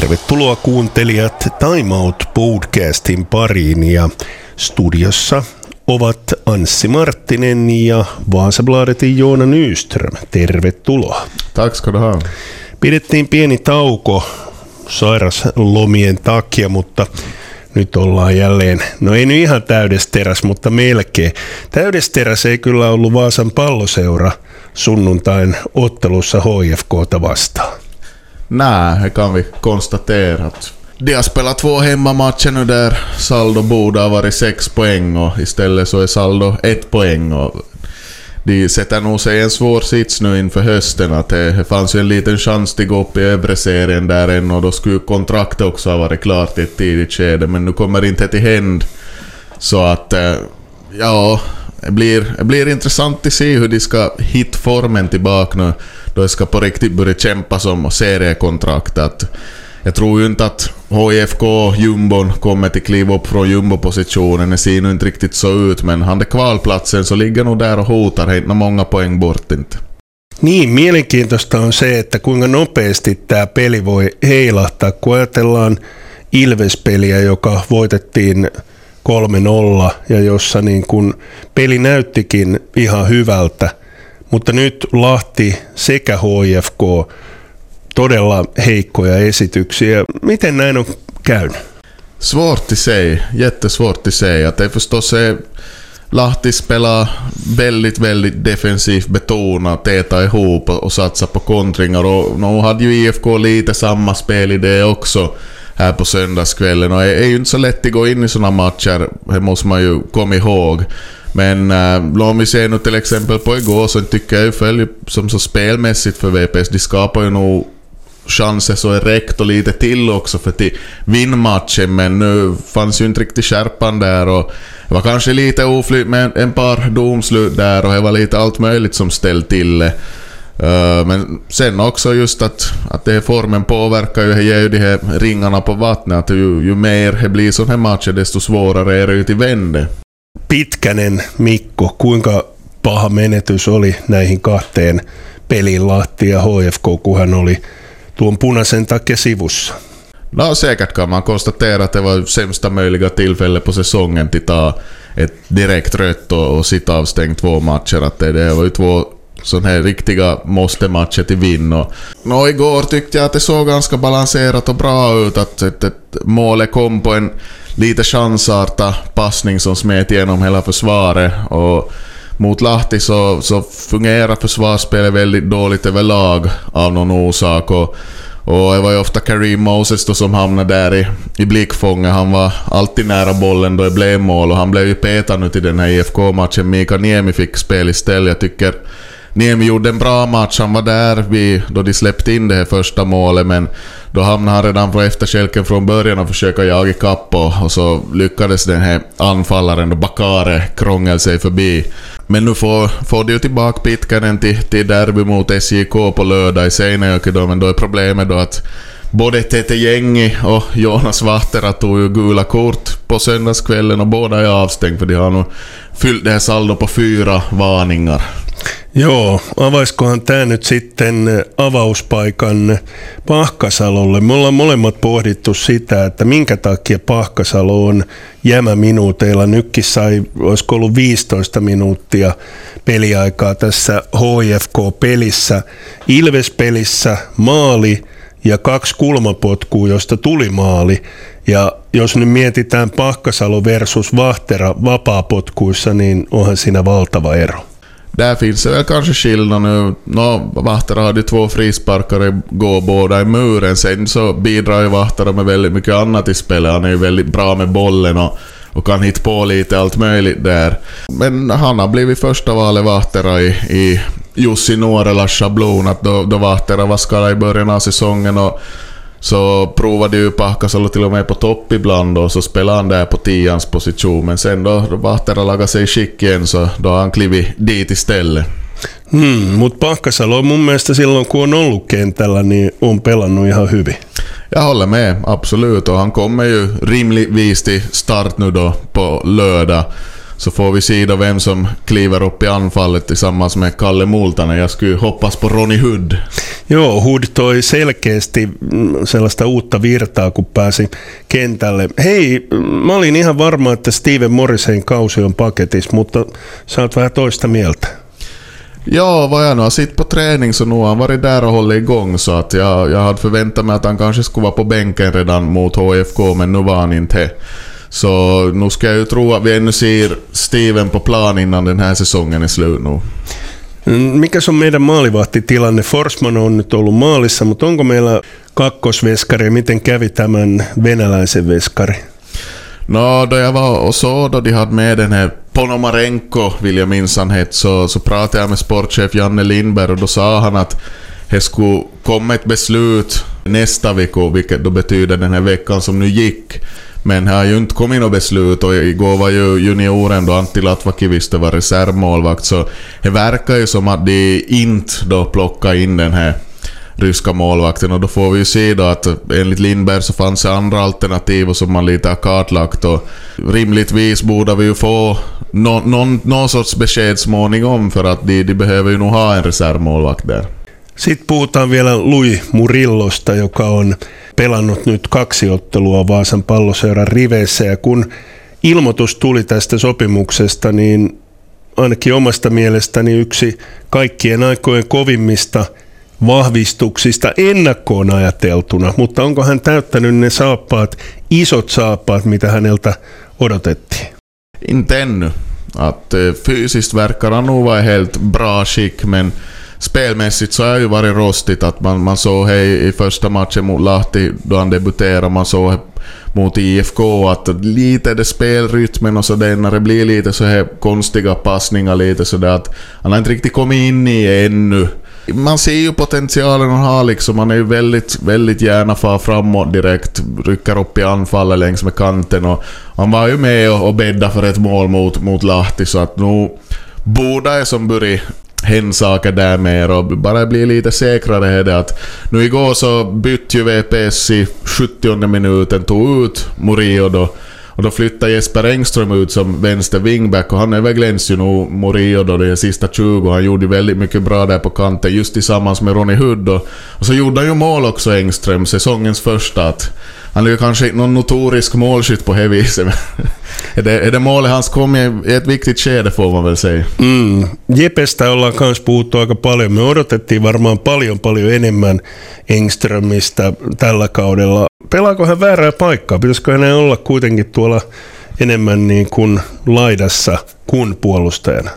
Tervetuloa kuuntelijat Time Out podcastin pariin ja studiossa ovat Anssi Marttinen ja Vaasabladetin Joona Nyström. Tervetuloa. Tack ska du ha. Pidettiin pieni tauko sairaslomien takia, mutta nyt ollaan jälleen, no ei nyt ihan täydesteräs, mutta melkein. Täydesteräs ei kyllä ollut Vaasan palloseura sunnuntain ottelussa HFKta vastaan. Nej, det kan vi konstatera. Att de har spelat två hemmamatcher nu där saldo borde ha varit sex poäng och istället så är saldo ett poäng. Och de sätter nog sig i en svår sits nu inför hösten. Att det, fanns ju en liten chans att gå upp i övre serien där än och då skulle kontraktet också ha varit klart i ett tidigt skede. Men nu kommer det inte till händ. Så att, eh, ja, det blir, det blir intressant att se hur de ska hitta formen tillbaka nu. Då de ska på riktigt börja kämpa som seriekontrakt. Att jag tror ju inte att HIFK jumbon kommer till kliva upp från jumbopositionen. Det ser nu inte riktigt så ut, men han är kvalplatsen så ligger nog där och hotar. Det är många poäng bort inte. Niin, mielenkiintoista on se, että kuinka nopeasti tämä peli voi heilahtaa, kun ajatellaan Ilves-peliä, joka voitettiin 3-0 ja jossa niin kun peli näyttikin ihan hyvältä, mutta nyt Lahti sekä HFK todella heikkoja esityksiä. Miten näin on käynyt? Svårt i sig, jättesvårt i sig. Att det Lahti spelar väldigt, väldigt defensivt betonat, täta ihop och satsa på kontringar. Och nu hade ju IFK lite samma spel också här på söndagskvällen. Och det är ju inte så lätt att gå in i såna matcher, det måste man ju komma ihåg. Men eh, äh, om vi ser nu till exempel på igår så tycker jag ju följer som så spelmässigt för VPS, de skapar ju nog chanser så är räckt och lite till också för att vinna matchen men nu fanns ju inte riktigt skärpan där och det var kanske lite oflyt med en par domslut där och det var lite allt möjligt som ställde till det. Men sen också just att, att det formen påverkar ju, det ger ju de här ringarna på vattnet. Att ju, ju mer det blir sådana här matcher desto svårare är det ju till vände. Pitkänen Mikko, kuinka paha menetys oli näihin kahteen peliin Lahti ja HFK, kun hän oli tuon punaisen takia sivussa? No säkert kan man konstatera att det var sämsta möjliga tillfälle på säsongen till ta ett direkt rött och, och sitta avstängt två matcher. Att det, det var ju två sådana här riktiga måste-matcher till vinn. Och, och igår tyckte jag att det såg ganska balanserat och bra ut. Att ett, ett målet kom på en lite chansartad passning som smet igenom hela försvaret. Och mot Lahti så, så fungerar försvarsspelet väldigt dåligt överlag av någon orsak. Och, och det var ju ofta Kareem Moses då som hamnade där i, i blickfånget. Han var alltid nära bollen då det blev mål och han blev ju petad nu till den här IFK-matchen. Mika Niemi fick spel istället. Jag tycker Niemi gjorde en bra match. Han var där vid, då de släppte in det här första målet men då hamnade han redan på efterkälken från början och försökte jaga ikapp och, och så lyckades den här anfallaren då Bakare krångla sig förbi. Men nu får, får de ju tillbaka Pitkänen till, till derby mot SJK på lördag i Seinäjoki då, men då är problemet då att både Tete Gängi och Jonas Vahtera tog ju gula kort på söndagskvällen och båda är avstängda för de har nog fyllt det här saldo på fyra varningar. Joo, avaiskohan tämä nyt sitten avauspaikan Pahkasalolle? Me ollaan molemmat pohdittu sitä, että minkä takia Pahkasalo on jämäminuuteilla. Nytkin sai, olisiko ollut 15 minuuttia peliaikaa tässä HFK-pelissä. Ilves-pelissä maali ja kaksi kulmapotkua, josta tuli maali. Ja jos nyt mietitään Pahkasalo versus Vahtera vapaapotkuissa, niin onhan siinä valtava ero. Där finns det väl kanske skillnad nu. No, Vahtera hade ju två frisparkare, går båda i muren. Sen så bidrar ju Vahtera med väldigt mycket annat i spelet. Han är ju väldigt bra med bollen och, och kan hitta på lite allt möjligt där. Men han har blivit första valet Vahtera i, i Jussi Nuorelas schablon. Att då, då Vahtera var skadad i början av säsongen och så provade ju Pahkasalo till och med på topp ibland och så spelade han där på tians position. Men sen då, då Vahtera lagade sig i skick igen så då har han klivit dit istället. Hmm, mutta Pahkasalo on mun mielestä silloin kun on ollut kentällä niin on pelannut ihan hyvin. Jag håller med, absolut. Och han kommer ju rimligtvis till start nu då på lördag. Så får vi se då vem som kliver upp i anfallet tillsammans med Kalle Multanen. Jag skulle hoppas på Ronny Hood. Joo, Hood toi selkeästi sellaista uutta virtaa, kun pääsi kentälle. Hei, mä olin ihan varma, että Steven Morrisen kausi on paketissa, mutta sä oot vähän toista mieltä. Ja, vad jag nu har sett på träning så nu har han varit där och hållit igång så att jag, jag hade förväntat mig att han kanske skulle vara på bänken redan mot HFK men nu var han inte Så nu ska jag ju tro att vi ännu ser Steven på plan innan den här säsongen är slut nu. Mm, Mikä se on meidän maalivahtitilanne? Forsman on nyt ollut maalissa, mutta onko meillä kakkosveskari miten kävi tämän venäläisen veskari? Nå, då jag var och såg då de hade med den här Ponomarenko, vill jag minns han hette, så, så pratade jag med sportchef Janne Lindberg och då sa han att det skulle komma ett beslut nästa vecka, vilket då betyder den här veckan som nu gick. Men det har ju inte kommit något beslut och igår var ju junioren då Antti Latvakivisto var reservmålvakt. Så det verkar ju som att de inte då plockar in den här ryska målvakten. Och då får vi ju se då att enligt Lindberg så fanns det andra alternativ som man lite har kartlagt. Och rimligtvis borde vi ju få någon, någon, någon sorts besked småningom för att de, de behöver ju nog ha en reservmålvakt där. Sitten puhutaan vielä Lui Murillosta, joka on pelannut nyt kaksi ottelua Vaasan palloseuran riveissä. Ja kun ilmoitus tuli tästä sopimuksesta, niin ainakin omasta mielestäni yksi kaikkien aikojen kovimmista vahvistuksista ennakkoon ajateltuna. Mutta onko hän täyttänyt ne saappaat, isot saappaat, mitä häneltä odotettiin? Inte ännu. Att eh, fysiskt verkar han nog vara helt bra skick men spelmässigt så har det ju varit rostigt. Att man, man såg här i första matchen mot Lahti då han debuterade, man såg mot IFK att lite är det spelrytmen och sådär när det blir lite så här konstiga passningar lite sådär att han har inte riktigt kommit in i ännu. Man ser ju potentialen han har liksom. Han är ju väldigt, väldigt gärna far framåt direkt. Rycker upp i anfallet längs med kanten och han var ju med och, och för ett mål mot, mot Lahti så att nu borde jag som börja hända saker där mer och bara bli lite säkrare är det att nu igår så bytte ju VPS i 70 minuten, tog ut Murillo då och då flyttade Jesper Engström ut som vänster wingback och han överglänste ju nog Murillo då de sista 20. Han gjorde väldigt mycket bra där på kanten just tillsammans med Ronny Hood och, och så gjorde han ju mål också Engström, säsongens första. Att han är kanske inte någon notorisk målskytt på det viset är det, är det målet hans kom i ett viktigt skede får man väl säga. Mm. Jepestä ollaan myös puhuttu aika paljon. Me odotettiin varmaan paljon paljon enemmän Engströmistä tällä kaudella. Pelaako hän väärää paikkaa? Pitäisikö hänen olla kuitenkin tuolla enemmän niin kuin laidassa kuin puolustajana?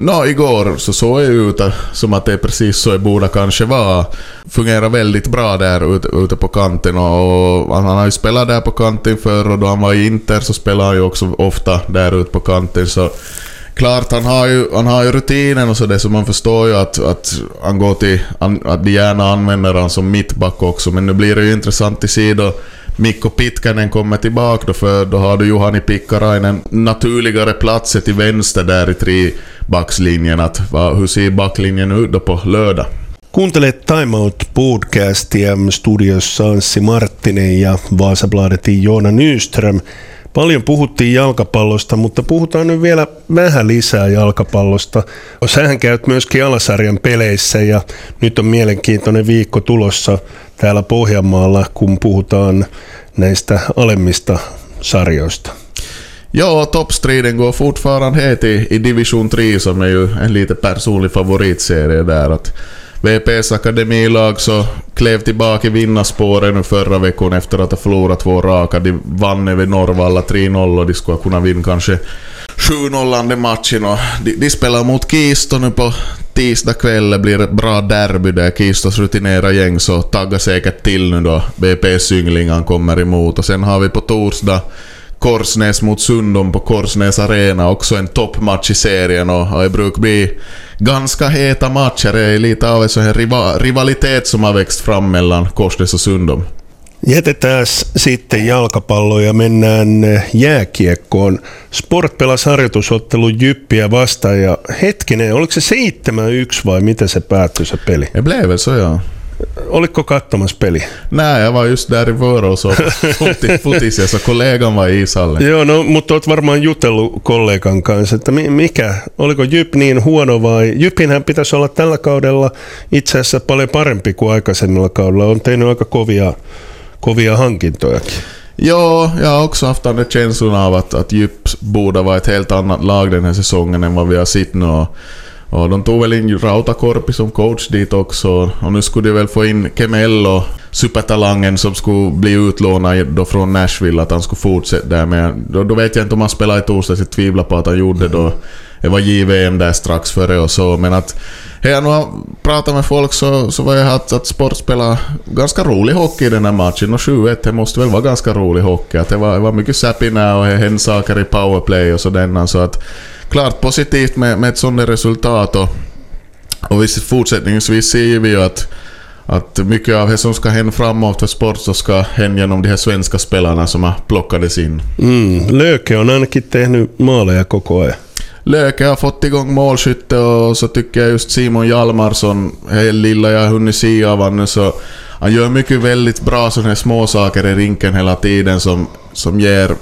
Nå, igår så såg jag ut som att det är precis så det borde kanske vara. Fungerar väldigt bra där ute, ute på kanten och, och han har ju spelat där på kanten förr och då han var i Inter så spelade han ju också ofta där ute på kanten. Så Klart, han har ju, han har ju rutinen och så det, så man förstår ju att, att han går till, att de gärna använder han som mittback också. Men nu blir det ju intressant i sidan då. Mikko Pitkänen kommer tillbaka då för då har du Juhani Pikkarainen naturligare platser till vänster där i trebackslinjen. Att, va, hur ser backlinjen ut då på lördag? Kuuntelet Time Out podcastia. Studiossa Anssi Marttinen ja Vaasabladetin Joona Nyström. Paljon puhuttiin jalkapallosta, mutta puhutaan nyt vielä vähän lisää jalkapallosta. Sähän käyt myöskin alasarjan peleissä ja nyt on mielenkiintoinen viikko tulossa täällä Pohjanmaalla, kun puhutaan näistä alemmista sarjoista. Ja, toppstriden går fortfarande het i, i division 3 som är ju en lite personlig favoritserie där. Att VPS akademilag så klev tillbaka i vinnarspåret nu förra veckan efter att ha förlorat två raka. De vann över Norrvalla 3-0 och de skulle kunna vinna kanske 7-0 matchen. Och de, de spelar mot Kisto nu på tisdag kväll. Det blir ett bra derby där. Kistos rutinerade gäng så taggar säkert till nu då VPS ynglingarna kommer emot. Och sen har vi på torsdag Korsnäs mot Sundom på Korsnäs Arena, också en toppmatch i serien och, och det brukar bli ganska heta matcher. Det är lite av en sån här riva, rivalitet som har växt fram mellan Korsnäs och Sundom. Jätetään sitten jalkapallo ja mennään jääkiekkoon. Sport pelasi harjoitusottelu Jyppiä vastaan ja hetkinen, oliko se 7-1 vai miten se päättyi se peli? Det blev väl så ja. Oliko katsomassa peli? Nej, jag var just där i Vörås och ja så kollegan var i ishallen. Joo, no, mutta olet varmaan jutellut kollegan kanssa, että mikä, oliko Jyp niin huono vai... Jypinhän pitäisi olla tällä kaudella itse asiassa paljon parempi kuin aikaisemmilla kaudella. On tehnyt aika kovia, kovia hankintojakin. Ja, jag har också haft den känslan av att, att Djup borde vara ett helt annat lag den här säsongen än vad vi har sett nu. Och, de tog väl in Rautakorpi som coach dit också. Och nu skulle de väl få in Kemello, supertalangen som skulle bli utlånad då från Nashville, att han skulle fortsätta där. Men då, då vet jag inte om han spelade i torsdags, jag tvivlar på att han gjorde det då. Mm. Det var JVM där strax före och så, men att jag nu har med folk så, så var jag att, att Sport spelade ganska rolig hockey i den här matchen och 7-1, det måste väl vara ganska rolig hockey. Att det, var, det var mycket säpinä och det hände saker i powerplay och sådär. Så att klart positivt med, med ett sådant resultat och, och visst, fortsättningsvis ser vi ju att att mycket av det som ska hända framåt för sport så ska hända genom de här svenska spelarna som har plockades in. Mm, Löke on ainakin tehnyt maaleja koko ajan. Löke har fått igång målskytte och så tycker jag just Simon Hjalmarsson, lilla jag har hunnit se av honom så han gör mycket väldigt bra sådana här små saker i rinken hela tiden som, som ger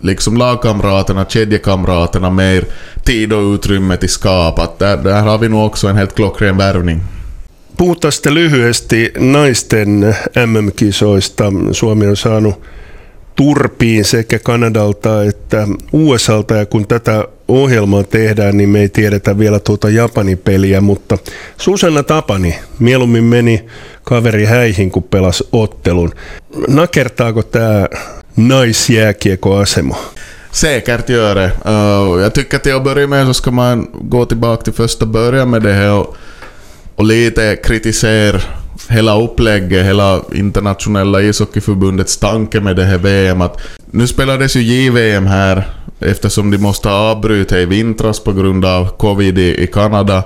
liksom lagkamraterna, kedjekamraterna mer tid och utrymme till skap. Att där, där har vi nog också en helt klockren värvning. Puhutaan sitten lyhyesti naisten MM-kisoista. Suomi on saanut turpiin sekä Kanadalta että USAlta ja kun tätä ohjelmaa tehdään, niin me ei tiedetä vielä tuota Japanin peliä, mutta Susanna Tapani mieluummin meni kaveri häihin, kun pelasi ottelun. Nakertaako tämä naisjääkiekkoasema? Säkert gör det. Uh, jag tycker till att börja med så ska man gå tillbaka till första början med det här och, och lite kritisera hela upplägget, hela internationella ishockeyförbundets tanke med det här VM. Att nu spelades ju JVM här eftersom de måste avbryta i vintras på grund av covid i, i Kanada.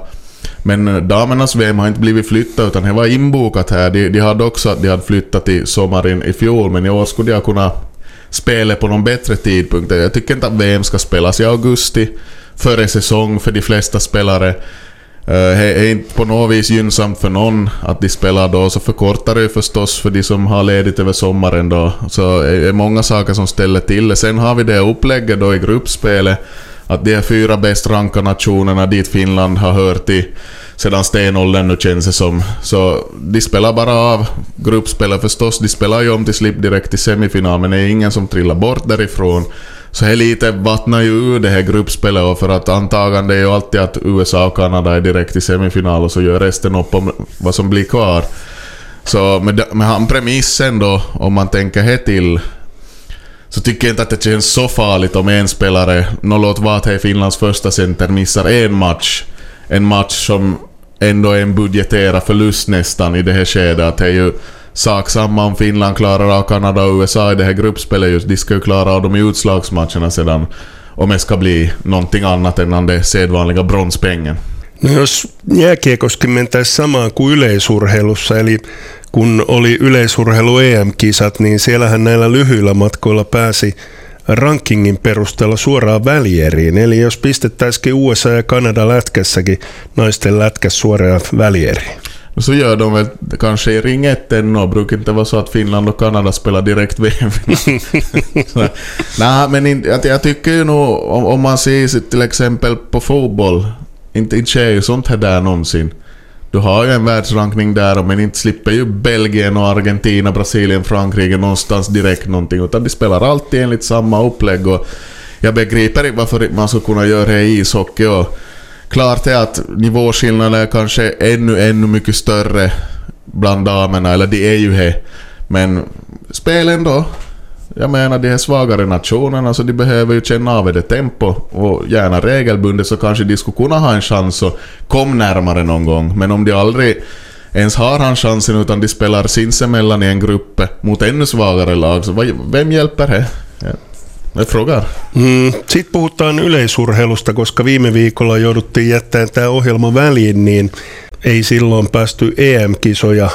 Men eh, damernas VM har inte blivit flyttat utan det var inbokat här. De, de hade också att de hade flyttat till sommaren i fjol men i år skulle jag kunna spela på någon bättre tidpunkt. Jag tycker inte att VM ska spelas i augusti före säsong för de flesta spelare. Eh, det är inte på något vis gynnsamt för någon att de spelar då, så förkortar det förstås för de som har ledigt över sommaren då. Så det är många saker som ställer till det. Sen har vi det upplägget då i gruppspelet, att de är fyra bäst rankade nationerna dit Finland har hört i sedan stenåldern nu känns det som. Så de spelar bara av gruppspelet förstås. De spelar ju om till slip direkt till semifinal, men det är ingen som trillar bort därifrån. Så det lite vattnar ju ur det här gruppspelet och för att antagande är ju alltid att USA och Kanada är direkt i semifinal och så gör resten upp om vad som blir kvar. Så med, med han premissen då, om man tänker här till så tycker jag inte att det känns så farligt om en spelare, nå låt vara att det är Finlands första center, missar en match. En match som ändå en budgeterad förlust nästan i det här skedet. Att det är ju sak samma om Finland klarar av Kanada och USA i det här gruppspelet just. De ska ju klara av de utslagsmatcherna sedan. Om det ska bli någonting annat än den sedvanliga bronspengen. No jos jääkiekoskin mentäisiin samaan kuin yleisurheilussa, eli kun oli yleisurheilu EM-kisat, niin siellähän näillä lyhyillä matkoilla pääsi rankingin perusteella suoraan välieriin. Eli jos pistettäisikin USA ja Kanada lätkässäkin naisten lätkäs suoraan välieriin. Så gör de väl kanske i ring 1 ännu. Brukar inte vara så att Finland och Kanada spelar direkt VM. Nej, men in, jag, jag tycker ju nog om, om man ser till exempel på fotboll. Inte, inte sker ju sånt här där någonsin. Du har ju en världsrankning där men inte slipper ju Belgien och Argentina, Brasilien, Frankrike någonstans direkt någonting. Utan de spelar alltid enligt samma upplägg. Och jag begriper inte varför man skulle kunna göra det i ishockey. Och klart är att nivåskillnaden är kanske ännu, ännu mycket större bland damerna, eller de är ju det. Men spel ändå. Jag menar de här svagare nationerna så de behöver ju känna av det tempo och gärna regelbundet så kanske de skulle kunna ha en chans att komma närmare någon gång. Men om de aldrig ens har han chansen utan de spelar sinsemellan i en grupp mot ännu svagare lag, så vem hjälper det? Ja. frågar. Mm, Sitten puhutaan yleisurheilusta, koska viime viikolla jouduttiin jättämään tämä ohjelma väliin, niin ei silloin päästy EM-kisoja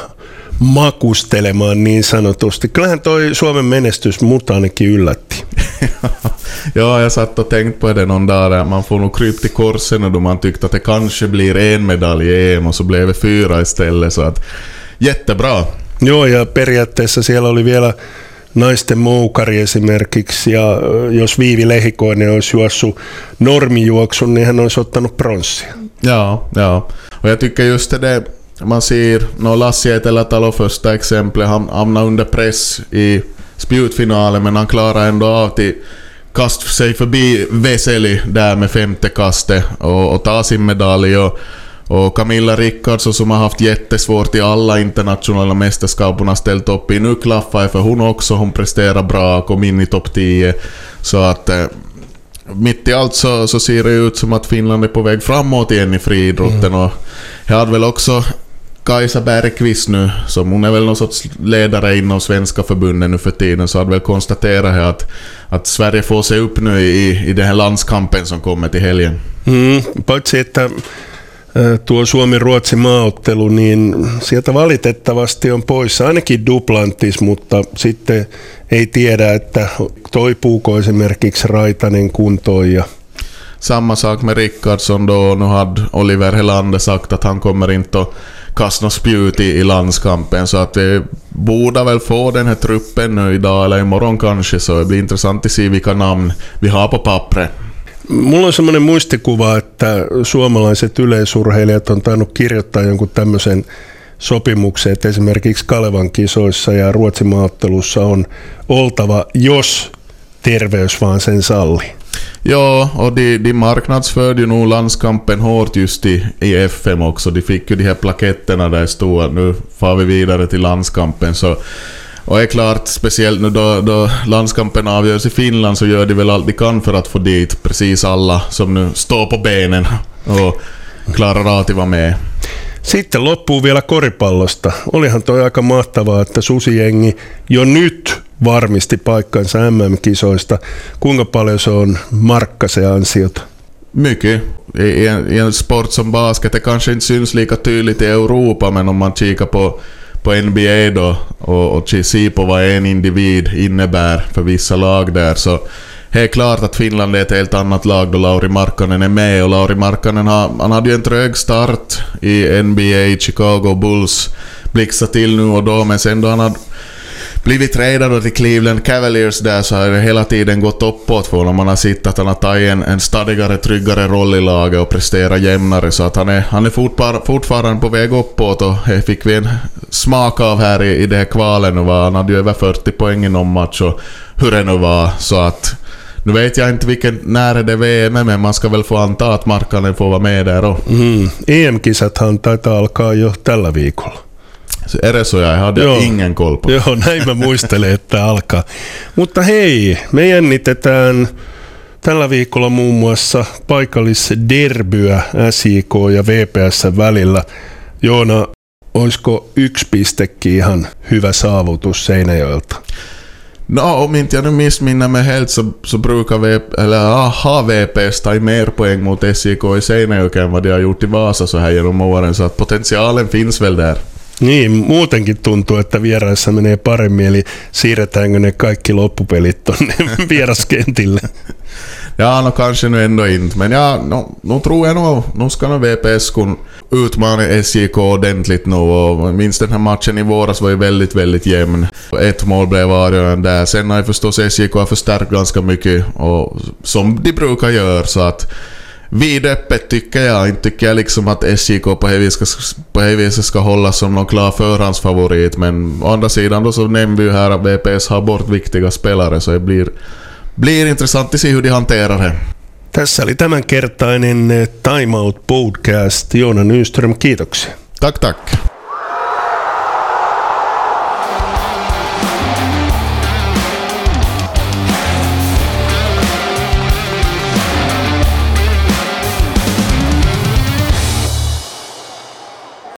makustelemaan niin sanotusti. Kyllähän toi Suomen menestys mut ainakin yllätti. ja, jag satt och tänkt på det någon dag där man får nog kryp till korsen och då man tyckte att det kanske blir en medalj i EM och så blev det fyra istället. Så att jättebra. Joo, ja periaatteessa siellä oli vielä naisten moukari esimerkiksi, ja jos Viivi Lehikoinen olisi juossut normijuoksun, niin hän olisi ottanut pronssia. Ja, ja. Och jag tycker just det, man ser, no Lassi Etelätalo första exemplet, han hamnade under press i spjutfinalen men han klarar ändå av till kast sig förbi Veseli där med femte kastet och, och ta sin medalj. Och, och Camilla Rickardsson som har haft jättesvårt i alla internationella mästerskapen har ställt upp i. Nu klaffar för hon också. Hon presterar bra, kom in i topp 10. Så att eh, mitt i allt så, så ser det ut som att Finland är på väg framåt igen i friidrotten. Mm. Och jag hade väl också Kajsa Bergqvist nu, som hon är väl någon sorts ledare inom svenska förbundet nu för tiden, så hade väl konstaterat att, att Sverige får se upp nu i, i den här landskampen som kommer till helgen. Mm, paitsi että tuo Suomi-Ruotsi maaottelu, niin sieltä valitettavasti on poissa ainakin Duplantis, mutta sitten ei tiedä, että toipuuko esimerkiksi Raitanen kuntoon ja Samma sak med Rickardsson då. Nu hade Oliver Helander sagt att han kommer inte att kasta något spjut i, i landskampen. Så att vi borde väl få den här truppen nu idag eller imorgon kanske. Så det blir intressant att se vilka namn vi har på pappret. Mulla on semmoinen muistikuva, että suomalaiset yleisurheilijat on tainnut kirjoittaa jonkun tämmöisen sopimuksen, että esimerkiksi Kalevan kisoissa ja Ruotsin maattelussa on oltava, jos terveys vaan sen salli. Ja, och de, de marknadsförde ju nog landskampen hårt just i, i FM också. De fick ju de här plaketterna där det stod att nu far vi vidare till landskampen. Så, och är klart, speciellt nu då, då landskampen avgörs i Finland så gör de väl allt de kan för att få dit precis alla som nu står på benen och klarar av att vara med. Sitten loppuu vielä koripallosta. Olihan toi aika mahtavaa, että Susijengi jo nyt varmisti paikkansa MM-kisoista. Kuinka paljon se on se ansiota? Mycket. I en, I en sport som basket, det kanske inte syns lika tydligt i Europa, men om man kikar på, på NBA då och, och ser på vad en individ innebär för vissa lag där så helt klart att Finland är ett helt annat lag då Lauri Markkanen är med och Lauri Markkanen har, han hade ju en trög start i NBA, Chicago Bulls blixtrade till nu och då men sen då han hade blivit tradad till Cleveland Cavaliers där så har det hela tiden gått uppåt för honom. Man har sett att han har tagit en, en stadigare, tryggare roll i laget och presterat jämnare. Så att han är, han är fortfar, fortfarande på väg uppåt och det fick vi en smak av här i, i det här kvalen. Var, han hade ju över 40 poäng i någon match och hur det nu var. Så att nu vet jag inte vilken, när det är VM, men man ska väl få anta att Markkanen får vara med där och... Mm. EM-kisathan taitaa alkaa jo tällä viikolla. Eresoja ei hade Joo. ingen koll på. Joo, näin mä muistelen, että alkaa. Mutta hei, me jännitetään tällä viikolla muun muassa paikallisderbyä SIK ja VPS välillä. Joona, olisiko yksi pistekin ihan hyvä saavutus Seinäjoelta? No, om inte jag nu missminner mig helt så, så brukar vi, eller har VPS tagit mer poäng mot SIK i Seinäjoki än vad de har gjort i Vasa så här genom åren, så att potentialen finns väl där. Niin, muutenkin tuntuu, että vieraissa menee paremmin, eli siirretäänkö ne kaikki loppupelit tonne vieraskentille? Ja, no kanske nu ändå inte, men ja, no, nu tror jag nog, nu ska nog VPS kun utmana SJK ordentligt nu och minst den här matchen i våras var ju väldigt, väldigt jämn. Ett mål blev avgörande där. Sen har ju förstås SJK förstärkt ganska mycket, och, som de brukar göra, så att vidöppet tycker jag. Inte tycker jag liksom att SJK på det viset ska, ska hållas som någon klar förhandsfavorit. Men å andra sidan då så nämnde vi ju här att VPS har bort viktiga spelare så det blir, blir intressant att se hur de hanterar det. Tässä oli tämänkertainen Time Out Podcast. Joona Nyström, kiitoksia. Tack, tack.